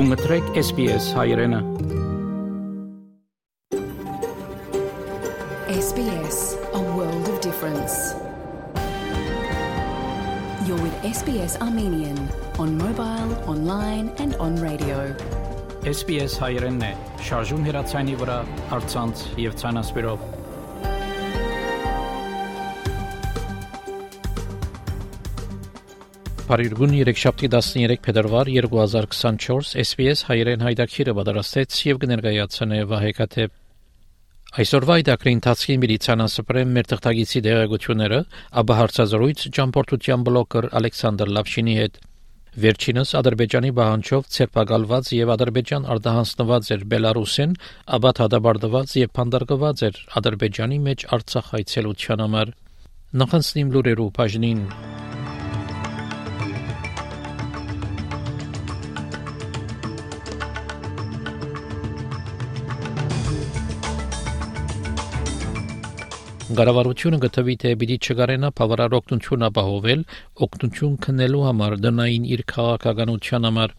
Դու մտրեք SPS հայրենը։ SBS, a world of difference. You're with SBS Armenian on mobile, online and on radio. SPS հայրենն է։ Շարժուն հեռացանի վրա, հարցանց եւ ցանասպիրով։ Փարիգուն 3-շաբթի 13 փետրվար 2024 SPS հայրեն հայդակիրը պատրաստեց եւ կներկայացնե Վահեկաթե Այսօրվա իդակրի ընթացքի միլիցիանասպրեմ մեր թղթագիտի դերակցությունները, ապա հարցազրույց ճամփորդության բլոգեր Ալեքսանդր Լավշինի հետ Վերջինս Ադրբեջանի բանջով ցերպակալված եւ Ադրբեջան արտահանձնված էր Բելարուսին, ապա հադաբարդված եւ փանդարգված էր Ադրբեջանի մեջ Արցախ այցելության համար։ Նախանցնիմ լուրերու բաժնին Գարավարությունը գտվի թե պիտի չգարենա բավարար օգնություն ապահովել օգնություն քննելու համար դնային իր քաղաքականության համար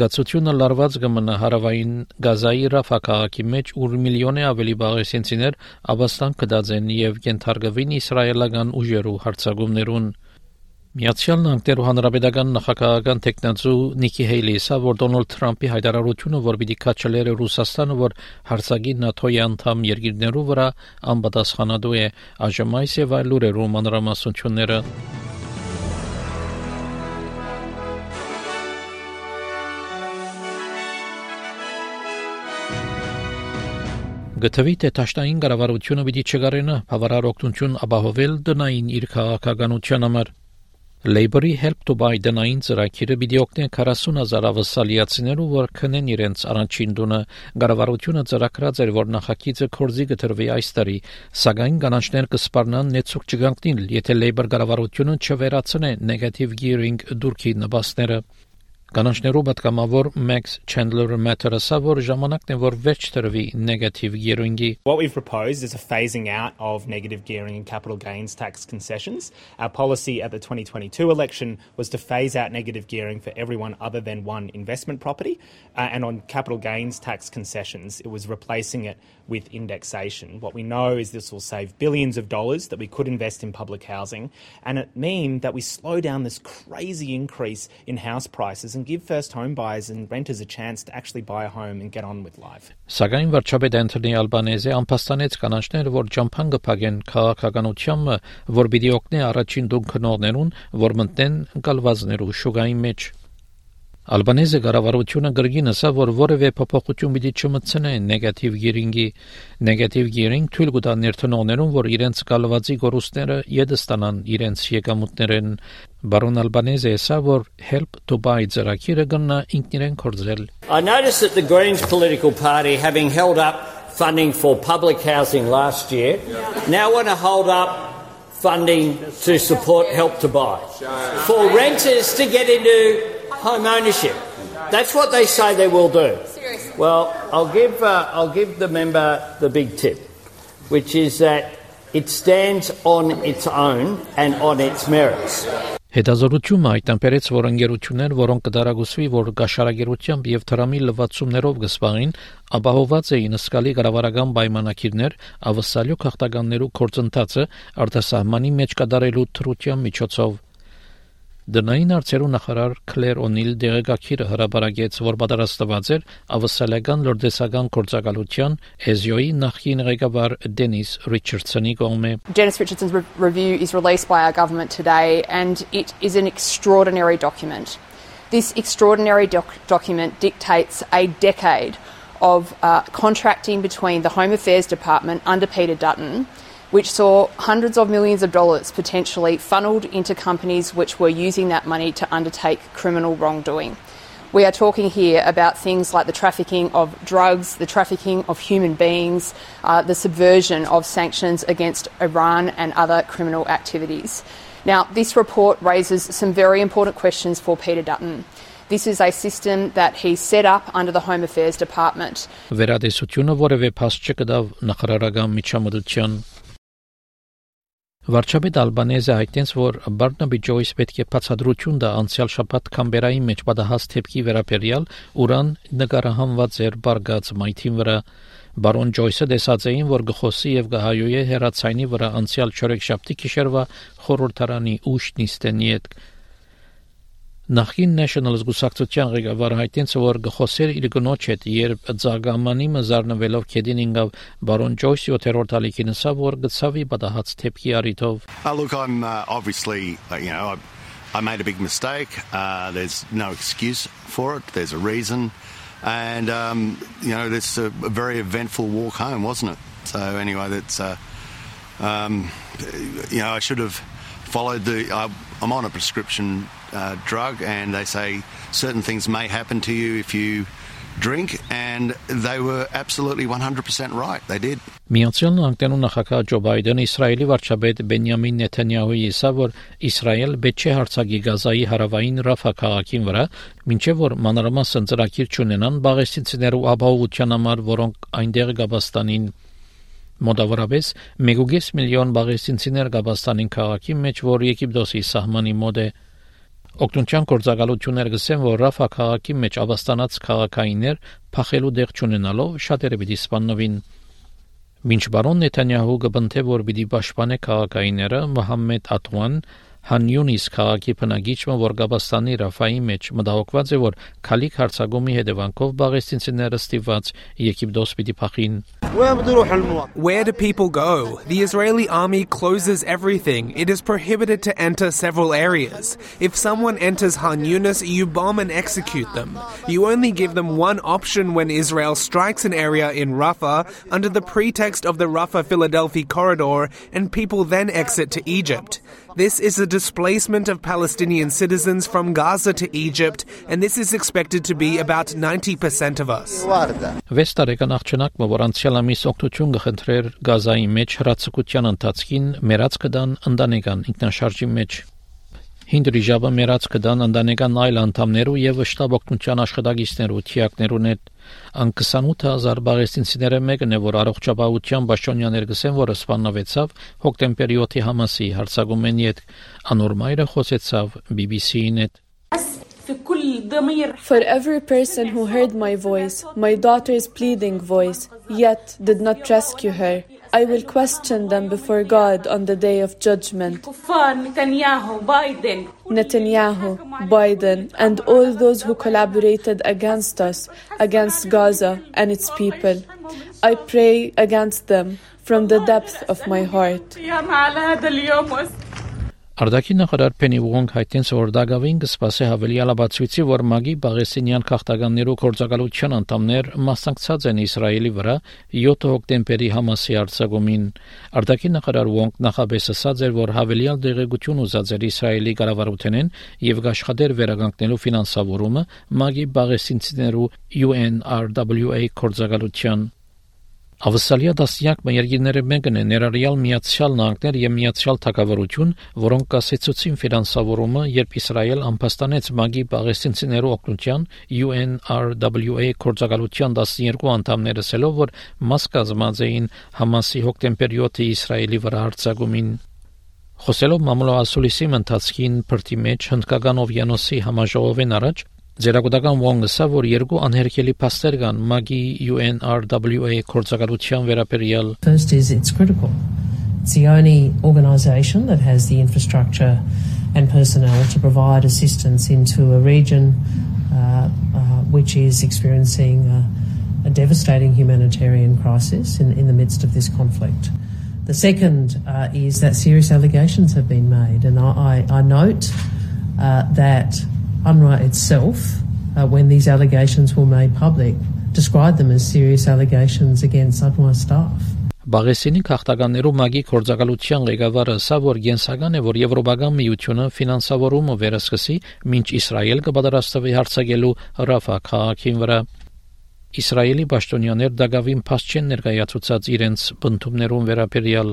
Գացությունը լարված կմնա հարավային Գազայի Ռաֆա քաղաքի մեջ, ուր միլիոնե ավելի բաղեսենցիներ ավաստան կդածեն եւ կենթարգվին իսրայելական ուժերու հարցագումներուն։ Միացյալ Նահանգներու հանրապետական նախագահական տեխնացու Նիկի Հեյլիսը, որ Դոնալդ Թրամփի հայտարարությունը, որ պիտի քաչելերը Ռուսաստանը, որ հարցակի ՆԱԹՕ-ի անդամ երկիրներու վրա անպատասխանատու է, այժմ այս եւ այլ լուրերու մանրամասնությունները Գտվի թե ճաշտային կառավարությունը պիտի չգարենա բավարար օգնություն ապահովել դնային իր քաղաքականության համար Labour-ի Help to Buy դնային ծրագիրը պիտի օգնի 40000 ավասալիացիներու, որ քնեն իրենց առաջին տունը։ Գարավարությունը ծրագրած էր, որ նախագիծը կորզի գտրվի այս տարի, սակայն կանանչներ կսպառնան նեցուկ չգանքնիլ, եթե Labour գարավարությունը չվերացնե negative gearing դուրքի նպաստները։ Կանանչներով պատկամավոր Max Chandler Matter ասա, որ ժամանակն է, որ վերջ տրվի negative gearing-ի։ What we've proposed is a phasing out of negative gearing and capital gains tax concessions. Our policy at the 2022 election was to phase out negative gearing for everyone other than one investment property. Uh, and on capital gains tax concessions, it was replacing it with indexation. What we know is this will save billions of dollars that we could invest in public housing, and it mean that we slow down this crazy increase in house prices and give first home buyers and renters a chance to actually buy a home and get on with life. Սակայն վարչապետ Անտոնի Ալբանեզը անփաստանեց կանանչներ, որ ջամփան կփակեն քաղաքականությամբ, որ պիտի օգնի առաջին դուն քնողներուն, որ մտնեն գալվազներու շուգայի մեջ։ Ալբանեզը կառավարությունը գրգին ասա, որ որևէ փոփոխություն պիտի չմտցնե նեգատիվ գիրինգի նեգատիվ գիրինգ թույլ կտա ներդնողներուն, որ իրենց կալվածի գորուստները յետ ստանան իրենց եկամուտներեն Բարոն Ալբանեզը ասա, որ help to buy ծրագիրը կնա ինքնիրեն կորձել I noticed that the Greens political party having held up funding for public housing last year now want to hold up funding to support help to buy. For renters to get into home ownership. That's what they say they will do. Well, I'll give, uh, I'll give the member the big tip, which is that it stands on its own and on its merits. Հետազորությունը այդ ամպերից որ ընկերություններ, որոնք կդարագուսվի, որ գաշարագերությամբ եւ թրամի լվացումներով գսվային, ապահոված էին սկալի կառավարական պայմանակիրներ, ավսալյո քաղաքականներու կորցընթացը արտասահմանի մեջ կդարելու թրության միջոցով Դնային արծերու նախարար Քլեր Օնիլ դեղեկագիրը հրապարակեց, որ պատրաստված էր ավսալական լորդեսական գործակալության EZO-ի նախին ղեկավար Դենիս Ռիչարդսոնի կողմէ։ Dennis Richardson's re- review is released by our government today and it is an extraordinary document. This extraordinary doc- document dictates a decade of uh, contracting between the Home Affairs Department under Peter Dutton which saw hundreds of millions of dollars potentially funneled into companies which were using that money to undertake criminal wrongdoing. We are talking here about things like the trafficking of drugs, the trafficking of human beings, uh, the subversion of sanctions against Iran and other criminal activities. Now, this report raises some very important questions for Peter Dutton. This is a system that he set up under the Home Affairs Department. Վարչապետ Ալբանեզը հայտնեց, որ Բարնաբի Ջոյս պետք է բացատրություն տա անցյալ շաբաթ Կամբերայի մեջ պատահած թեփքի վերաբերյալ ուրան նկարահանված էր բարգած մայթին վրա Բարոն Ջոյսը դեսած էին, որ գխոսի եւ գահայոյե հերացայինի վրա անցյալ չորեքշաբթի գիշերվա խորհրդարանի ուշ նիստենի հետ Նախին National զգուսակցության ղեկավարը հայտնեց, որ գխոսեր իր գնոջ հետ, երբ ցագամանի մզարնվելով քեդին ինգավ բարոն Ջոյս 7-րդ ալիքին ասա, որ գծավի պատահած թեփքի արիթով. Uh, look, I'm uh, obviously, uh, you know, I, I made a big mistake. Uh, there's no excuse for it. There's a reason. And, um, you know, this a, a very eventful walk home, wasn't it? So, anyway, that's, uh, um, you know, I should have followed the. I, I'm on a prescription uh, drug, and they say certain things may happen to you if you drink, and they were absolutely 100% right. They did. Միացյալ Նահանգներու նախագահ Ջո Բայդենը Իսրայելի վարչապետ Բենյամին Նեթանյահուի ասա, որ Իսրայել պետք չէ հարցակի Գազայի հարավային Ռաֆա քաղաքին վրա, ինչեւ որ մանրամասն ծրագիր չունենան բաղեստինցիներու ապահովության համար, որոնք այնտեղ Գաբաստանին Մոտավորապես 1.5 միլիոն բաղեստինցիներ Գաբաստանին քաղաքի մեջ, որ Եգիպտոսի սահմանի մոտ է Օկտոնչյան կորցակալություններ գսեն, որ Ռաֆա քաղաքի մեջ ավաստանած քաղաքայիններ փախելու դեղ չունենալով շատերը պիտի սպաննվին։ Մինչ բարոն Նեթանյահու գտնթե որ պիտի պաշտպանե քաղաքայինները Մոհամմեդ Ատուան Հանյունիս քաղաքի բնակիչը, որ Գաբաստանի Ռաֆայի մեջ մտահոգված է, որ քալիք հարցագումի հետևանքով բաղեստինցիները ստիված Եգիպտոս պիտի փախին։ Where do people go? The Israeli army closes everything. It is prohibited to enter several areas. If someone enters Han Yunis, you bomb and execute them. You only give them one option when Israel strikes an area in Rafah under the pretext of the Rafah Philadelphia corridor, and people then exit to Egypt. This is a displacement of Palestinian citizens from Gaza to Egypt, and this is expected to be about 90% of us. Վեստարեկան աղջնակը, որ անցյալ ամիս օգնություն կխնդրեր Գազայի մեջ հրացակության ընթացքին, մերած կդան ընտանեկան ինքնաշարժի մեջ Հինդրի ժաբը մերած կդան ընտանեկան այլ անդամներու եւ շտաբ օգնության աշխատակիցներու թիակներուն հետ ան 28000 բաղեստինցիները մեկն է որ առողջապահության պաշտոնյաներ գսեն որ սպաննվեցավ հոկտեմբերի 7-ի համասի հարցագումենի հետ անորմայրը խոսեցավ BBC-ին հետ For every person who heard my voice, my daughter's pleading voice, yet did not rescue her, I will question them before God on the day of judgment. Netanyahu, Biden, and all those who collaborated against us, against Gaza and its people. I pray against them from the depth of my heart. Արդակի նախարար Փենի Ուոնգ հայտնեց, որ Դագավին կսպասի հավելի ալաբացույցի, որ Մագի Բաղեսինյան քաղաքականներու կորցակալության անդամներ մասնակցած են Իսրայելի վրա 7 հոկտեմբերի Համասի արձակումին։ Արդակի նախարար Ուոնգ նախաբես ասաց էր, որ հավելյալ դեղեցություն ուզած էր Իսրայելի կառավարութենեն եւ գաշխատեր վերագանքնելու ֆինանսավորումը Մագի Բաղեսինցիներու UNRWA կորցակալության Ավսալիա դասյակ մերգիները մեկն է ներառյալ Միացյալ Նահանգներ եւ Միացյալ Թագավորություն, որոնք կասեցուցին ֆինանսավորումը, երբ Իսրայել ամփոստանեց Մագի Պաղեստինցիներու օգնության UNRWA կորցակալության 12 անդամները ասելով, որ մաս կազմած էին Համասի հոկտեմբեր 7-ի Իսրայելի վրա հարձակումին։ Խոսելով մամուլո ասուլիսի ընթացքին փրտի մեջ հնդկական օվյանոսի համաժողովին առաջ Ձերագուտական Wong-ը սա որ երկու անհերքելի փաստեր կան ՄԱԳ-ի UNRWA կորցակալության վերաբերյալ First is it's critical. It's the only organization that has the infrastructure and personnel to provide assistance into a region uh, uh, which is experiencing a, a devastating humanitarian crisis in, in the midst of this conflict. The second uh, is that serious allegations have been made, and I, I, I note uh, that UNRWA itself, uh, when these allegations were made public, described them as serious allegations against UNRWA staff. Բաղեսինի քաղաքականներու մագի կորցակալության ղեկավարը ասա, որ գենսական է, որ Եվրոպական միությունը ֆինանսավորումը վերսկսի, մինչ Իսրայել կպատրաստվի հարցակելու Ռաֆա քաղաքին վրա։ Իսրայելի պաշտոնյաներ դակավին փաստ չեն ներկայացուցած իրենց բնդումներուն վերաբերյալ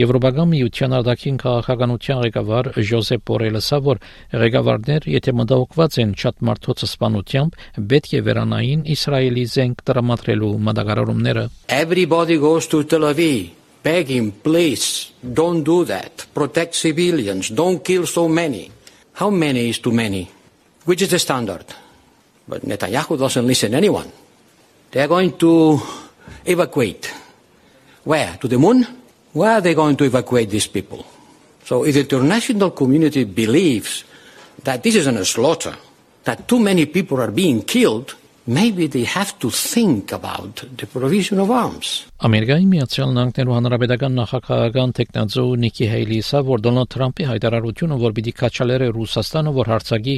Եվրոպական միության արտաքին քաղաքականության ղեկավար Ժոզեփ Բորելը ասա, որ ղեկավարներ, եթե մտահոգված են շատ մարդոց սպանությամբ, պետք է վերանային Իսրայելի զենք տրամադրելու մտակարարումները։ Everybody goes to Tel Aviv. beg him, please, don't do that. Protect civilians. Don't kill so many. How many is too many? Which is the standard? But Netanyahu doesn't listen anyone. They are going to evacuate. Where? To the moon? Where are they going to evacuate these people? So if the international community believes that this is a slaughter, that too many people are being killed, maybe they have to think about the provision of arms. Ամերիկայի Միացյալ Նահանգներու Հանրապետական նախագահական տեխնացու Նիկի Հեյլիսը, որ Դոնալդ Թրամփի հայտարարությունը, որ պիտի կաչալերը Ռուսաստանը, որ հարցակի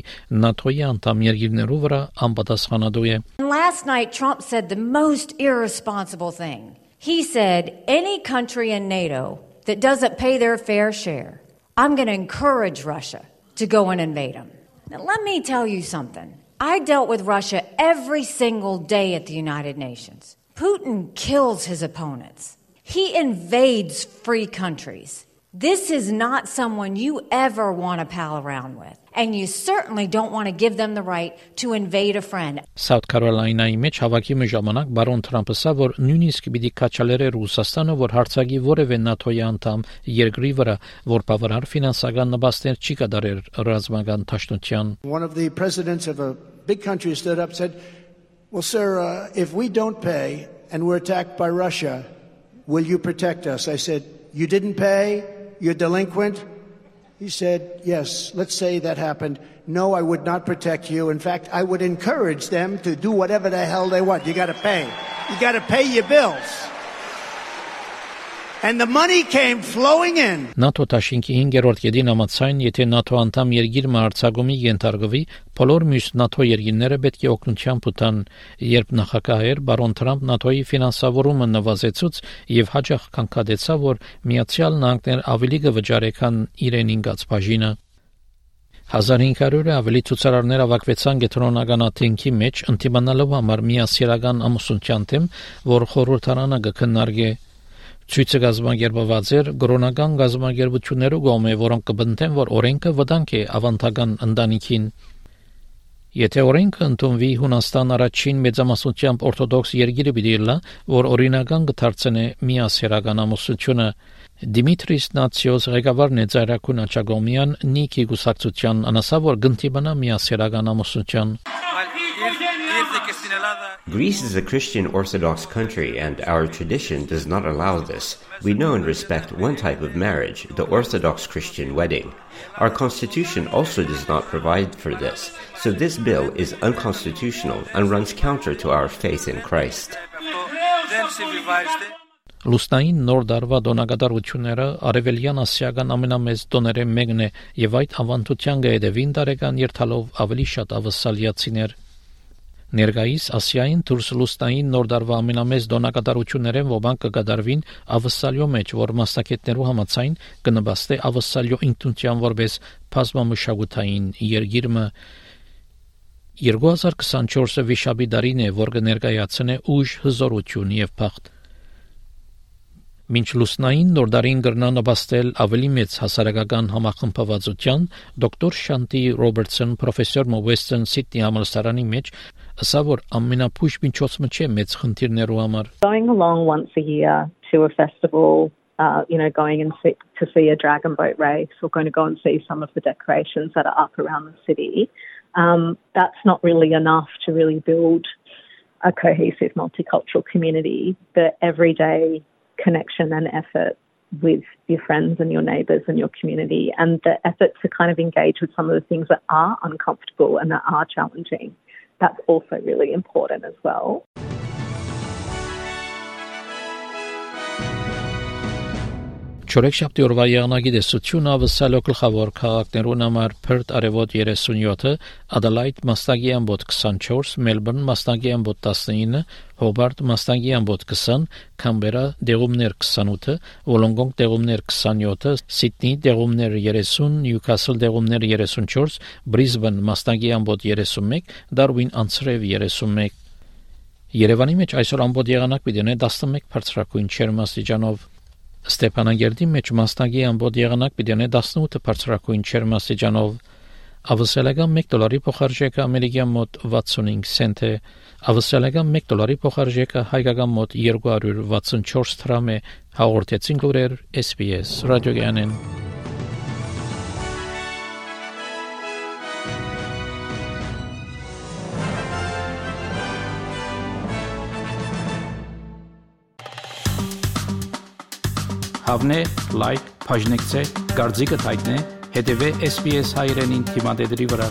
ՆԱՏՕ-ի անդամ երկիրներու վրա անպատասխանատու է։ Last night Trump said the most irresponsible thing. He said any country in NATO that doesn't pay their fair share, I'm going to encourage Russia to go and invade them. Now let me tell you something. I dealt with Russia every single day at the United Nations. Putin kills his opponents. He invades free countries. This is not someone you ever want to pal around with. And you certainly don't want to give them the right to invade a friend. South Carolina-ի մեջ հավաքի մի ժամանակ բարոն Թրամփը ասա, որ նույնիսկ պիտի կաչալերը Ռուսաստանը, որ հարցակի որևէ ՆԱՏՕ-ի անդամ երկրի վրա, որ բավարար ֆինանսական նպաստներ չի կատարեր ռազմական ճաշտության։ One of the presidents of a big country stood up and said, "Well, sir, uh, if we don't pay and we're attacked by Russia, will you protect us?" I said, "You didn't pay, you're delinquent." He said, Yes, let's say that happened. No, I would not protect you. In fact, I would encourage them to do whatever the hell they want. You got to pay. You got to pay your bills. And the money came flowing in. ՆԱՏՕ Տաշինքի 5-րդ յետին ամացայն, եթե ՆԱՏՕ անդամ երկիր մարտցագումի ենթարկվի, բոլոր մյուս ՆԱՏՕ երկիրները պետք է օգնության պտան, երբ նախագահեր բարոն Թրամփ ՆԱՏՕ-ի ֆինանսավորումը նվազեցուց եւ հաջող կանգնեցավ, որ Միացյալ Նահանգներ ավելի կվճարե քան իրեն ինգած բաժինը 1500-ը ավելի ցուցարարներ ավակվեցան գետրոնական աթենքի մեջ ընդդիմանալով համար միասիրական ամուսնության թեմ, որ խորհրդարանը կքննարկե Ցույցը գազམ་ագերբված էր գրոնական գազམ་ագերբություններու գոմե, որոնք կբնթեն, որ օրենքը վտանգ է ավանդական ընտանիքին։ Եթե օրենքը ընդունվի Հունաստան առաջին մեծամասնությամբ օրթոդոքս երկիրը պիտի լա, որ օրինական կդարձնե միասերական ամուսնությունը, Դիմիտրիս Նացիոս ղեկավարն է Ծայրակուն Աչագոմյան Նիկի գուսակցության անասավոր գնտիբանա միասերական ամուսնության Greece is a Christian Orthodox country, and our tradition does not allow this. We know and respect one type of marriage, the Orthodox Christian wedding. Our constitution also does not provide for this, so this bill is unconstitutional and runs counter to our faith in Christ. Լուսնային նոր դարվա դոնագադարությունները արևելյան ասիական ամենամեծ տոները մեկն է եւ այդ ավանդության գեդևին տարեկան երթալով ավելի շատ ավսալիացիներ Ներկայիս Ասիային դուրս լուստային նոր դարվա ամենամեծ դոնակատարություններեն ոմանք կգադարվին ավսալյո մեջ, որ մասնակետներու համացայն կնպաստե ավսալյո ինքնության որպես բազմամշակութային երգիրը 2024-ը վիշապի դարին է, որ կներկայացնե ուժ, հզորություն եւ բախտ։ Մինչ լուսնային նորդարին գրնա նպաստել ավելի մեծ հասարակական համախմբվածության դոկտոր Շանտի Ռոբերտսոն պրոֆեսոր Western Sydney համալսարանի մեջ ասա որ ամենափույշ միջոցը չէ մեծ խնդիրներու համար Going along once a year to a festival uh, you know, going and see, to see a dragon boat race or going to go and see some of the decorations that are up around the city, um, that's not really enough to really build a cohesive multicultural community. The everyday connection and effort with your friends and your neighbours and your community, and the effort to kind of engage with some of the things that are uncomfortable and that are challenging. That's also really important as well. Չորեքշաբթի օրվա եղանակի դեսությունը ավսալո գլխավոր քաղաքներուն համար Perth արևոտ 37-ը, Adelaide մաստագի ամբոտ 24, Melbourne մաստագի ամբոտ 19, Hobart մաստագի ամբոտ 20, Canberra դեղումներ 28, Wollongong դեղումներ 27, Sydney դեղումներ 30, Newcastle դեղումներ 34, Brisbane մաստագի ամբոտ 31, Darwin անցրև 31 Երևանի մեջ այսօր ամբողջ եղանակ պիտի ունենա 11 բարձրակույն չերմաստիճանով Ստեփանագերդի մեջ մասնագի ամբողջ եղանակ պիտի ունենա 18 բարձրակույն չերմաստիճանով Ավսալական 1 դոլարի փոխարժեքը ամերիկյան մոտ 65 سنت է։ Ավսալական 1 դոլարի փոխարժեքը հայկական մոտ 264 դրամ է։ Հաղորդեցին գորեր SPS ռադիոգյանեն։ Հավնե, լայք, բաժնեկցե, դարձիկը թայտնե, հետևե SPS հայրենին թիմադեդի վրա։